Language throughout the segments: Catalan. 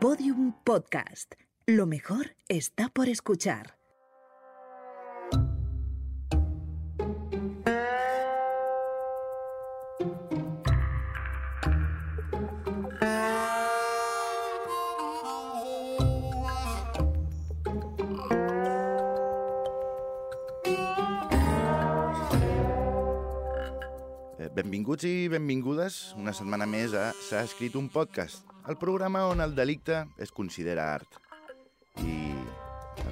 Podium Podcast. Lo mejor está por escuchar. Eh, Benvinguts i benvingudes una setmana més a S'ha escrit un podcast, el programa on el delicte es considera art. I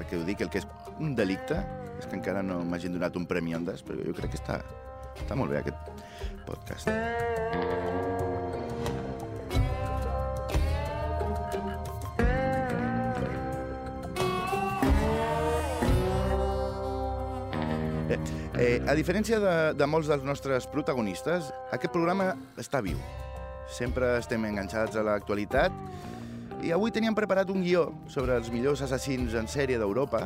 que ho dic, el que és un delicte és que encara no m'hagin donat un premi Ondas, però jo crec que està, està molt bé aquest podcast. Bé, eh, a diferència de, de molts dels nostres protagonistes, aquest programa està viu. Sempre estem enganxats a l'actualitat i avui teníem preparat un guió sobre els millors assassins en sèrie d'Europa,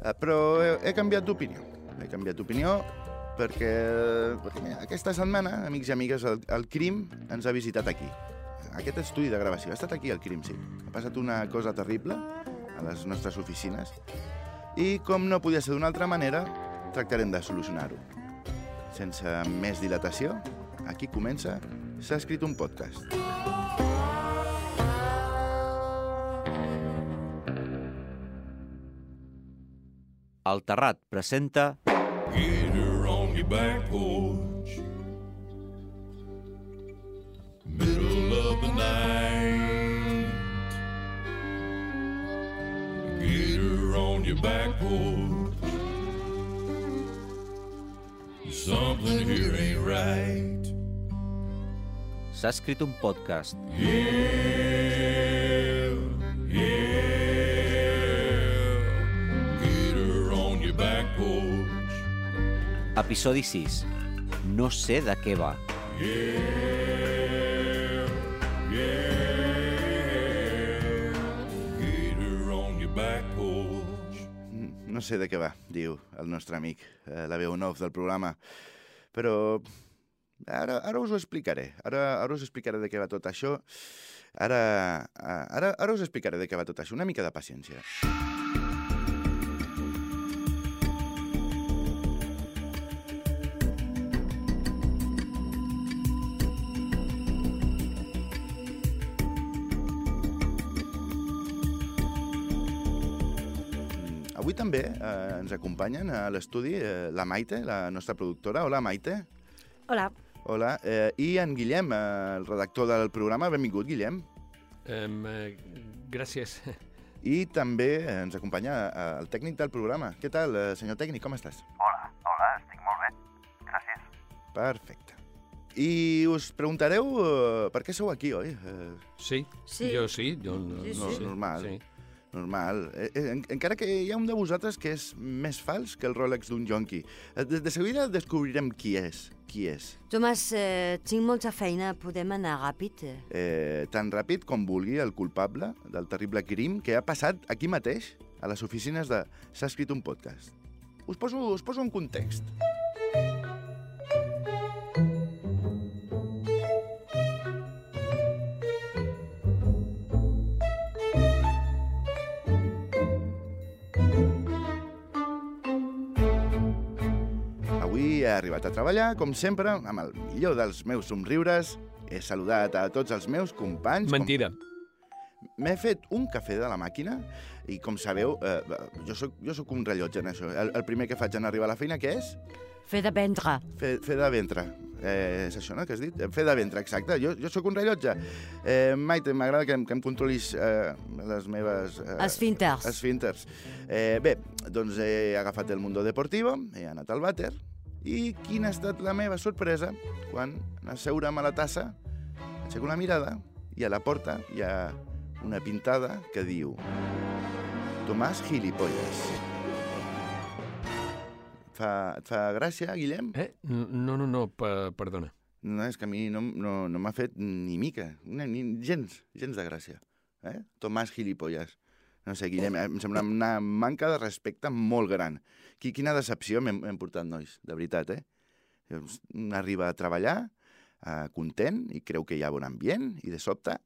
eh, però he, he canviat d'opinió. He canviat d'opinió perquè, perquè mira, aquesta setmana, amics i amigues, el, el crim ens ha visitat aquí. Aquest estudi de gravació. Ha estat aquí el crim, sí. Ha passat una cosa terrible a les nostres oficines i, com no podia ser d'una altra manera, tractarem de solucionar-ho. Sense més dilatació, aquí comença S'ha escrit un podcast. El Terrat presenta Get her on your back porch. Middle of the night. Get her on your back porch. Something here ain't right. S'ha escrit un podcast. Yeah, yeah. Get her on your back porch. Episodi 6. No sé de què va. Yeah, yeah. Get her on your back porch. No sé de què va, diu el nostre amic, eh, la veu en del programa, però ara, ara us ho explicaré. Ara, ara us explicaré de què va tot això. Ara, ara, ara us explicaré de què va tot això. Una mica de paciència. Mm, Avui també eh, ens acompanyen a l'estudi eh, la Maite, la nostra productora. Hola, Maite. Hola. Hola. Eh, I en Guillem, eh, el redactor del programa. Benvingut, Guillem. Um, eh, gràcies. I també ens acompanya eh, el tècnic del programa. Què tal, eh, senyor tècnic, com estàs? Hola, hola, estic molt bé. Gràcies. Perfecte. I us preguntareu eh, per què sou aquí, oi? Eh, Sí, Sí. jo sí. Jo, no, Sí, sí. Normal. Sí. Normal. Eh, eh, en, encara que hi ha un de vosaltres que és més fals que el Rolex d'un jonqui. Eh, De, de seguida descobrirem qui és. Qui és. Tomàs, eh, tinc molta feina, podem anar ràpid? Eh, tan ràpid com vulgui el culpable del terrible crim que ha passat aquí mateix, a les oficines de S'ha escrit un podcast. Us poso, us poso en context. Avui he arribat a treballar, com sempre, amb el millor dels meus somriures. He saludat a tots els meus companys. Mentida. Com... M'he fet un cafè de la màquina i, com sabeu, eh, jo, soc, jo soc un rellotge en això. El, el primer que faig en arribar a la feina, què és? Fer de ventre. Fer, fer de ventre. Eh, és això, no?, que has dit? Fer de ventre, exacte. Jo, jo sóc un rellotge. Eh, Maite, m'agrada que, em- que em controlis eh, les meves... Eh, Esfínters. Esfínters. Eh, bé, doncs he agafat el Mundo Deportivo, he anat al vàter, i quina ha estat la meva sorpresa quan, en asseure'm a la tassa, aixeco la mirada i a la porta hi ha una pintada que diu Tomàs Gilipolles. Et fa, et fa gràcia, Guillem? Eh? No, no, no, pa, perdona. No, és que a mi no, no, no m'ha fet ni mica, una, ni gens, gens de gràcia. Eh? Tomàs Gilipolles. No sé, Guillem, em sembla una manca de respecte molt gran. Qui, quina decepció m'hem hem portat, nois, de veritat, eh? Arriba a treballar, eh, content, i creu que hi ha bon ambient, i de sobte,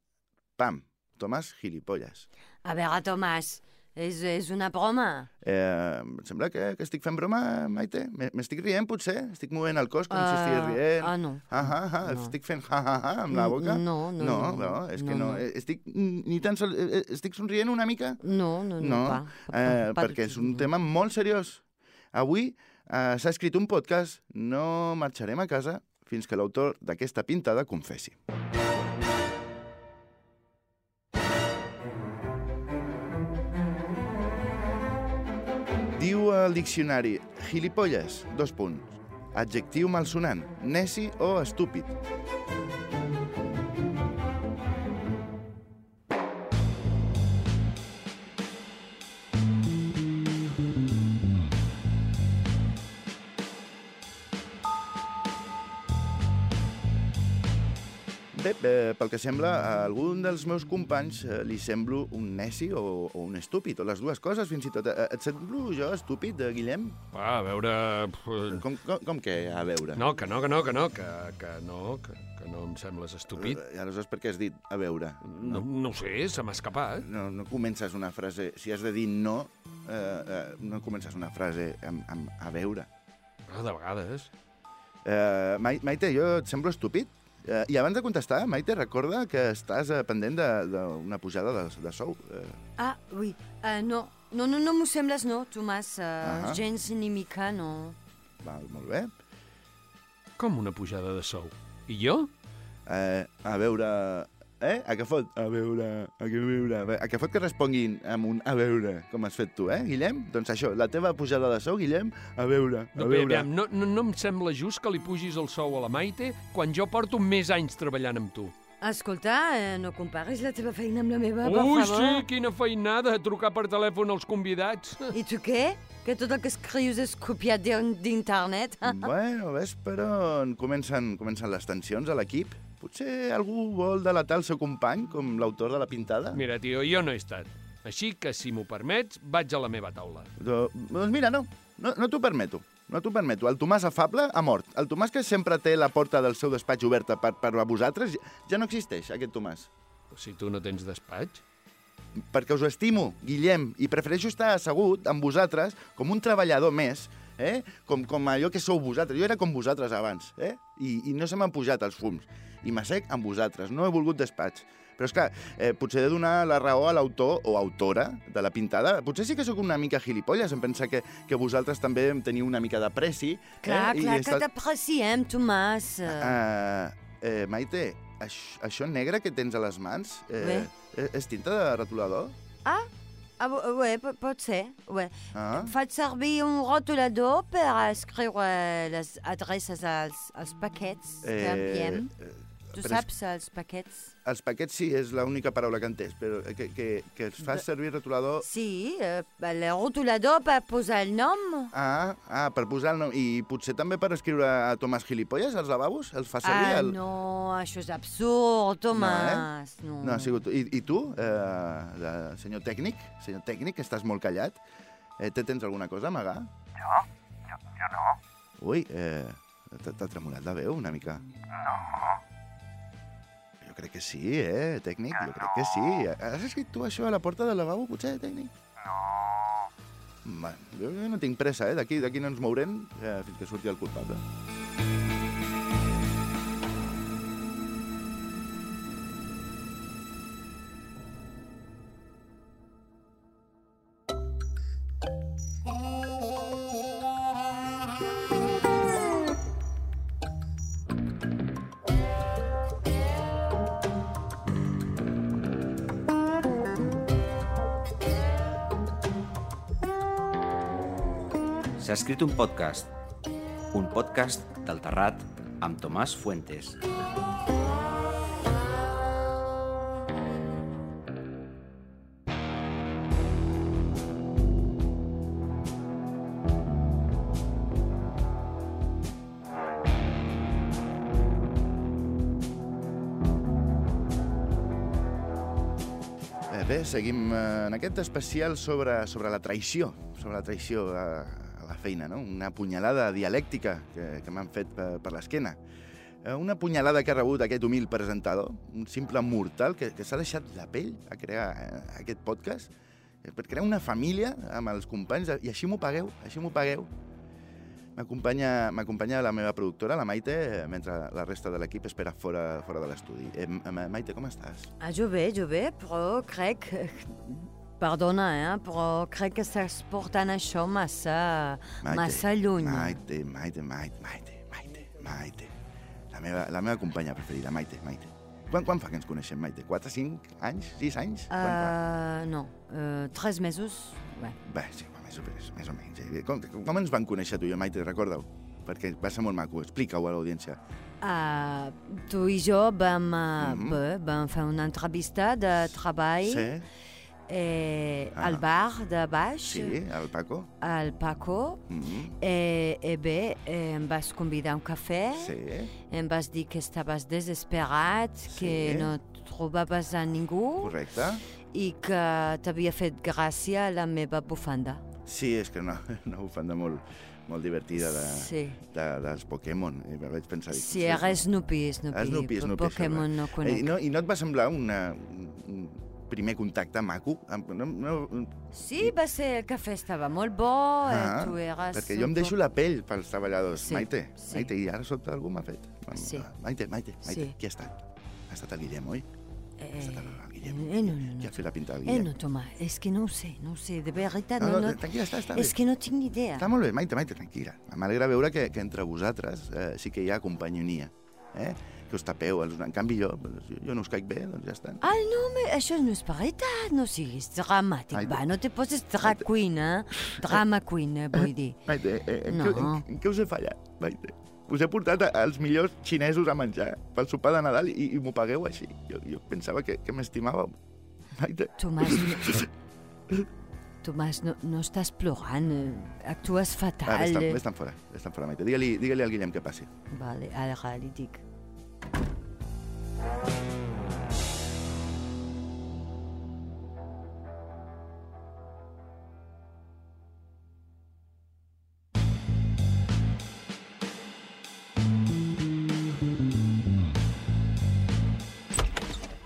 pam, Tomàs Gilipolles. A veure, Tomàs, és, és una broma. Eh, em sembla que, que estic fent broma, Maite? Me- M'estic rient, potser? Estic movent el cos com si estigués Ah, rient. ah, no. Ah, ah, ah, No. Estic fent ha, ha, ha amb la boca? No, no, no. no. és que No, no. no. Eh, Estic, ni tan sol, eh, eh, estic somrient una mica? No, no, no, No, pa, pa, eh, pa, perquè és un tema molt seriós. Avui eh, s'ha escrit un podcast, no marxarem a casa fins que l'autor d'aquesta pintada confessi. Diu al diccionari gilipolles, dos punts, adjectiu malsonant, neci o estúpid. Pel que sembla, a algun dels meus companys eh, li semblo un neci o, o un estúpid, o les dues coses, fins i tot. Eh, Et semblo jo estúpid, eh, Guillem? Va, a veure... Com, com, com que a veure? No, que no, que no, que no, que, que no, que, que no em sembles estúpid. Eh, aleshores, per què has dit a veure? No, no ho sé, se m'ha escapat. No, no comences una frase... Si has de dir no, eh, eh, no comences una frase amb, amb a veure. Ah, de vegades. Eh, Mai- Maite, jo et semblo estúpid? Eh, I abans de contestar, Maite, recorda que estàs eh, pendent de- d'una pujada de, de sou. Eh, Ah, oui. Uh, no, no, no, no m'ho sembles, no, Tomàs. Uh, Ahà. gens ni mica, no. val, molt bé. Com una pujada de sou? I jo? Eh, a veure... Eh? A què fot? A veure... A què veure? A què fot que responguin amb un a veure, com has fet tu, eh, Guillem? Doncs això, la teva pujada de sou, Guillem, a veure, a No, bé, veure... aviam, no, no, no em sembla just que li pugis el sou a la Maite quan jo porto més anys treballant amb tu. Escolta, eh, no comparis la teva feina amb la meva, per Ui, favor. sí, quina feinada, trucar per telèfon als convidats. I tu què? Que tot el que escrius és copiat d'in- d'internet? Bueno, ves per on comencen, comencen les tensions a l'equip? Potser algú vol delatar el seu company, com l'autor de la pintada? Mira, tio, jo no he estat. Així que, si m'ho permets, vaig a la meva taula. Do, doncs mira, no, no, no t'ho permeto. No t'ho permeto. El Tomàs afable ha mort. El Tomàs que sempre té la porta del seu despatx oberta per, per a vosaltres, ja, no existeix, aquest Tomàs. Si tu no tens despatx... perquè us ho estimo, Guillem, i prefereixo estar assegut amb vosaltres com un treballador més, eh? com, com allò que sou vosaltres. Jo era com vosaltres abans, eh? I, i no se m'han pujat els fums. I m'assec amb vosaltres, no he volgut despatx. Però és que eh, potser he de donar la raó a l'autor o autora de la pintada. Potser sí que sóc una mica gilipolles, em pensa que, que vosaltres també em teniu una mica d'apreci. Clar, eh? I clar, he que t'apreciem, Tomàs. Uh, Uh, eh, Maite, això, això negre que tens a les mans, eh, eh, és tinta de retolador? ah, ah, po- pot ser, ouais. Ah. Faig servir un rotulador per escriure les adreces als, als paquets que enviem. eh, Tu però és- saps els paquets? Els paquets sí, és l'única paraula que entès, però que, que, que es fa servir retolador... Sí, eh, el rotulador per posar el nom. Ah, ah, per posar el nom. I potser també per escriure a Tomàs Gilipolles als lavabos? Els fa servir? Ah, el... no, això és absurd, Tomàs. No, No, ha sigut... I, i tu, eh, senyor tècnic, senyor tècnic, que estàs molt callat, eh, te tens alguna cosa a amagar? Jo? Jo, jo no. Ui, eh, t'ha tremolat la veu una mica. No. Jo crec que sí, eh, tècnic, jo crec que sí. Has escrit tu això a la porta del lavabo, potser, tècnic? No. Bueno, jo no tinc pressa, eh? D'aquí no ens mourem eh, fins que surti el culpable. S'ha escrit un podcast. Un podcast del Terrat amb Tomàs Fuentes. Eh, bé, seguim eh, en aquest especial sobre, sobre la traïció, sobre la traïció la feina, no? Una punyalada dialèctica que, que m'han fet per, per l'esquena. Eh, Una punyalada que ha rebut aquest humil presentador, un simple mortal que, que s'ha deixat la pell a crear eh, aquest podcast, eh, per crear una família amb els companys, i així m'ho pagueu, així m'ho pagueu. M'acompanya la meva productora, la Maite, mentre la resta de l'equip espera fora, fora de l'estudi. Eh, Ma- Maite, com estàs? Ah, jo bé, jo bé, però crec... Perdona, eh? però crec que estàs portant això massa, massa lluny. Maite, Maite, Maite, Maite, Maite, Maite. La meva, la meva companya preferida, Maite, Maite. Quan, quan fa que ens coneixem, Maite? 4, 5 anys? 6 anys? Uh, no, uh, tres mesos. Bé. Bé, sí, més o, més, més o menys. eh? Com, com ens van conèixer tu i jo, Maite? Recorda-ho. Perquè va ser molt maco. Explica-ho a l'audiència. Uh, tu i jo vam, uh, Mhm. bé, vam fer una entrevista de treball Sí? Eh, Ah. al bar de baix, Sí, el Paco? al Paco. Mm -hmm. Eh, eh, bé, eh, em vas convidar a un cafè, Sí, em vas dir que estaves desesperat, que Sí. no trobaves a ningú correcte. i que t'havia fet gràcia la meva bufanda. Sí, és que no, una bufanda molt, molt divertida de, Sí. de, dels Pokémon. I vaig pensar... dic, Si era Snoopy, Snoopy. Snoopy, Snoopy, Pokémon no Eh, conec. I no, I no et va semblar una, un primer contacte maco? No, no, Sí, va ser, el cafè estava molt bo, Ah, eh, tu eres... perquè jo em deixo la pell pels treballadors. Sí, Maite, sí. Maite, i ara sobte algú m'ha fet. Sí. Maite, Maite, Maite, Sí. qui ha estat? Ha estat el Guillem, oi? Eh, Ha estat el Guillem. eh, no, no, Qui no. ha fet la pinta del Eh, Guillem? no, Tomà, és que no ho sé, no ho sé, de veritat, no, no, no, no, tranquil·la, està, està bé. és que no tinc ni idea. Està molt bé, Maite, Maite, tranquil·la. M'alegra veure que, que entre vosaltres eh, sí que hi ha companyonia. Eh? Que us tapeu. Els... En canvi, jo, jo, no us caic bé, doncs ja està. Ah, no, me, això no és veritat, no siguis dramàtic, Ai, va, no te poses drag queen, eh? Drama queen, eh, vull dir. Maite, eh, en, No. què, en, en què us he fallat, Maite? Us he portat als millors xinesos a menjar pel sopar de Nadal i, i m'ho pagueu així. Jo, jo pensava que, que m'estimàveu. Maite, Tomàs, no... Tomàs, no, no estàs plorant, eh, actues va, fatal. vés-te'n eh. vés fora, vés fora, Maite. Digue-li digue al Guillem que passi. Vale, ara li dic.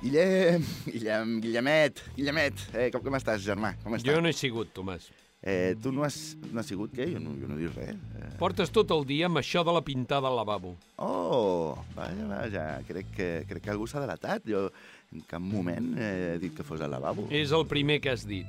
Guillem, Guillem, Guillemet, Guillemet, eh, com, com estàs, germà? Com estàs? Jo no he sigut, Tomàs. Eh, tu no has, no has sigut què? Jo no, jo no dic res. Eh, Portes tot el dia amb això de la pintada al lavabo. oh, vaja, vaja, crec que, crec que algú s'ha delatat. Jo en cap moment he dit que fos al lavabo. És el primer que has dit.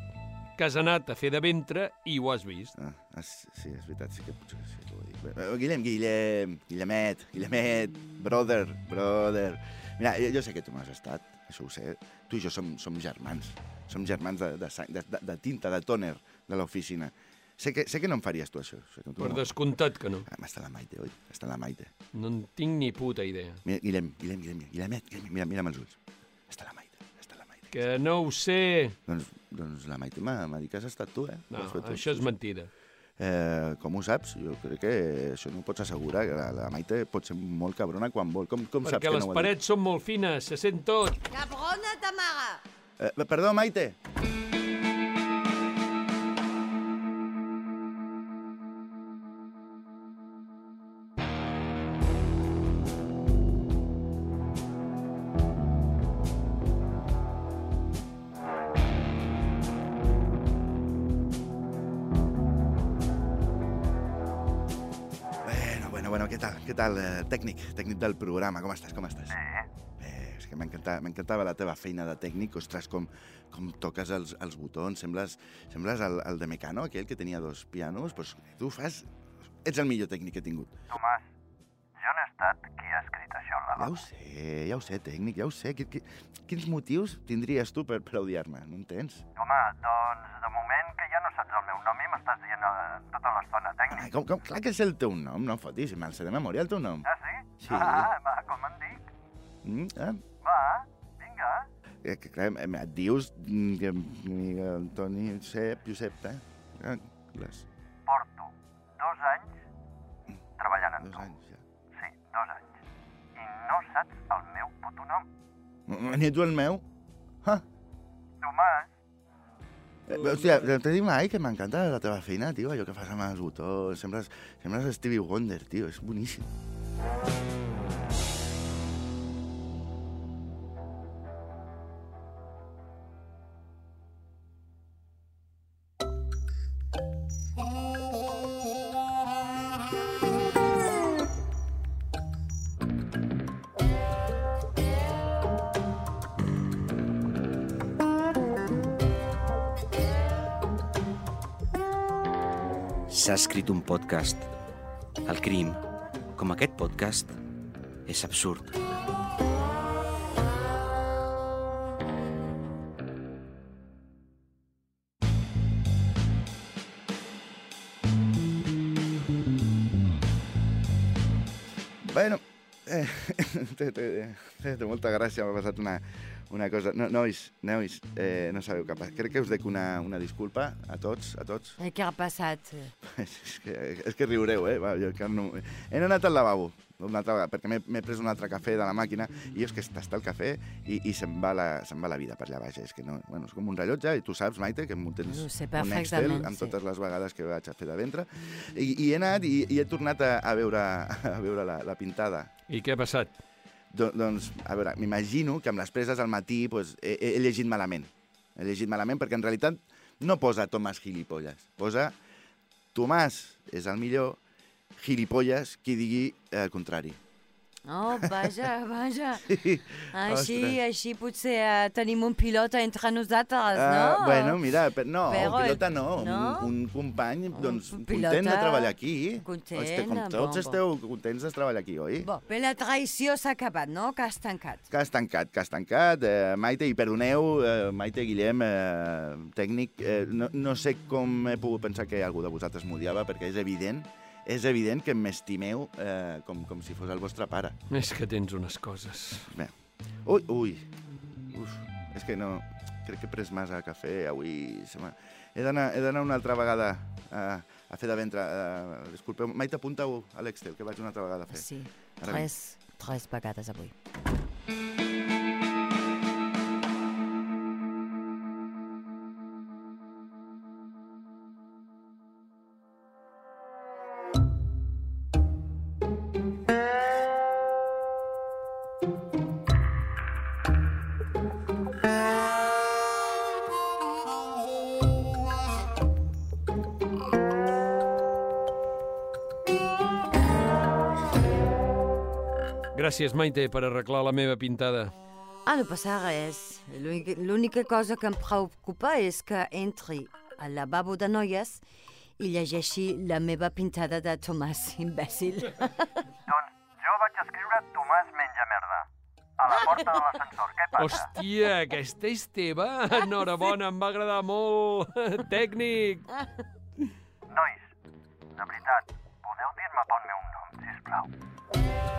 Que has anat a fer de ventre i ho has vist. Ah, ah, sí, és veritat, sí que potser sí que ho eh, Guillem, Guillem, Guillemet, Guillemet, brother, brother. Mira, jo, jo sé que tu m'has estat, això ho sé. Tu i jo som, som germans. Som germans de, de, sang- de, de, de tinta, de tòner, de l'oficina. Sé que, sé que no em faries tu això. Sé que tu Per no. descomptat que no. Ah, està la Maite, oi? Està la Maite. No en tinc ni puta idea. Mira, Guillem, Guillem, Guillem, Guillemet, Guillem, mira, mira'm els ulls. Està la Maite, està la Maite. Que no ho sé. Doncs, doncs la Maite m'ha dit que has estat tu, eh? No, tu. això és mentida. Eh, com ho saps? Jo crec que això no ho pots assegurar. que La, la Maite pot ser molt cabrona quan vol. Com, com saps Perquè que les no parets són molt fines, se sent tot. Cabrona, Tamara! Eh, perdó, Maite. Bueno, bueno, bueno, què tal? Què tal, eh, tècnic? Tècnic del programa, com estàs? Com estàs? Bé, és que m'encantava la teva feina de tècnic. Ostres, com, com toques els, els botons. Sembles, sembles el, el de Mecano, aquell que tenia dos pianos. Pues, tu fas... Ets el millor tècnic que he tingut. Tomàs, jo no he estat qui ha escrit això al Ja lavabo. ho sé, ja ho sé, tècnic, ja ho sé. Qui, qui, quins motius tindries tu per, per odiar-me? No en tens? Home, doncs, de moment m'estàs dient eh, tota l'estona Ai, tècnic. com, com, clar que és el teu nom, no em fotis, me'l sé de memòria, el teu nom. Ah, sí? Sí. Ah, va, com em dic? Mm, ah, Va, vinga. eh, que, clar, em- et dius mm, que, Miguel Antoni Josep, Josep, eh? Ah, les, Porto dos anys treballant amb dos tu. anys, ja. Sí, dos anys. I no saps el meu puto nom. Mm, Ni tu el meu? Ah, Tomàs, Eh, Hòstia, tenim ahí que me m'encanta la teva feina, tio, allò que fas amb els botons. Sembles, Stevie Wonder, tio, és boníssim. Thank you. S'ha escrit un podcast. El crim, com aquest podcast, és absurd. Bueno, eh, té, té, té, molta gràcia, m'ha passat una, una cosa. No, nois, nois, eh, no sabeu què passa. Crec que us dec una, una disculpa a tots, a tots. Eh, Què ha passat? És que, és que riureu, eh? Va, jo encara no... He anat al lavabo, una altra vegada, perquè m'he- pres un altre cafè de la màquina i és que està el cafè i, i se'n va, la, se'n va la vida per allà baix. És que no, bueno, és com un rellotge i tu saps, Maite, que m'ho tens un Excel amb sí. totes les vegades que vaig a fer de ventre. I, i he anat i, i he tornat a, a veure, a veure la, la pintada. I què ha passat? Do, doncs, a veure, m'imagino que amb les preses al matí he, he, he llegit malament. He llegit malament perquè en realitat no posa Tomàs Gilipolles. Posa Tomàs és el millor, gilipolles qui digui el contrari. Oh, vaja, vaja. Així, Ostres. així potser eh, tenim un pilota entre nosaltres, no? Ah, bueno, mira, per, no, Però pilota el- no, no? Un, un company doncs, pilota, content de treballar aquí. content, Este, com bon, tots bon. esteu contents de treballar aquí, oi? Bon, però la traïció s'ha acabat, no? Que has tancat. Que has tancat, que has tancat. Eh, Maite, i perdoneu, eh, Maite, Guillem, eh, tècnic, eh, no, no sé com he pogut pensar que algú de vosaltres m'odiava, perquè és evident, és evident que m'estimeu eh, com, com si fos el vostre pare. És que tens unes coses. Bé. Ui, ui. Uf, és que no... Crec que he pres massa cafè avui. Se he d'anar una altra vegada a, a fer de ventre. Uh, disculpeu, Maite, apunta-ho a l'Excel, que vaig una altra vegada a fer. Sí, Ara tres, tres vegades avui. Gràcies, Maite, per arreglar la meva pintada. Ah, no passa res. L'única- cosa que em preocupa és que entri al lavabo de noies i llegeixi la meva pintada de Tomàs, imbècil. Doncs jo vaig escriure Tomàs menja merda. A la porta de l'ascensor. Què passa? Hòstia, aquesta és teva? Enhorabona, em va agradar molt. Tècnic. Nois, de veritat, podeu dir-me pel meu nom, sisplau.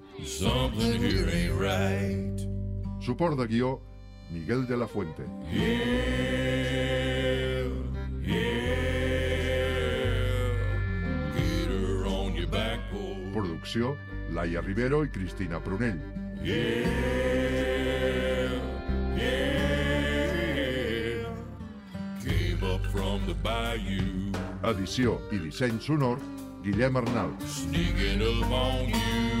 Something here ain't right. Suport de guió, Miguel de la Fuente. Yeah, yeah. Get her on your back porch. Producció, Laia Rivero i Cristina Prunell. Yeah, yeah. Came up from the bayou, Edició i disseny sonor, Guillem Arnal. sneaking up on you.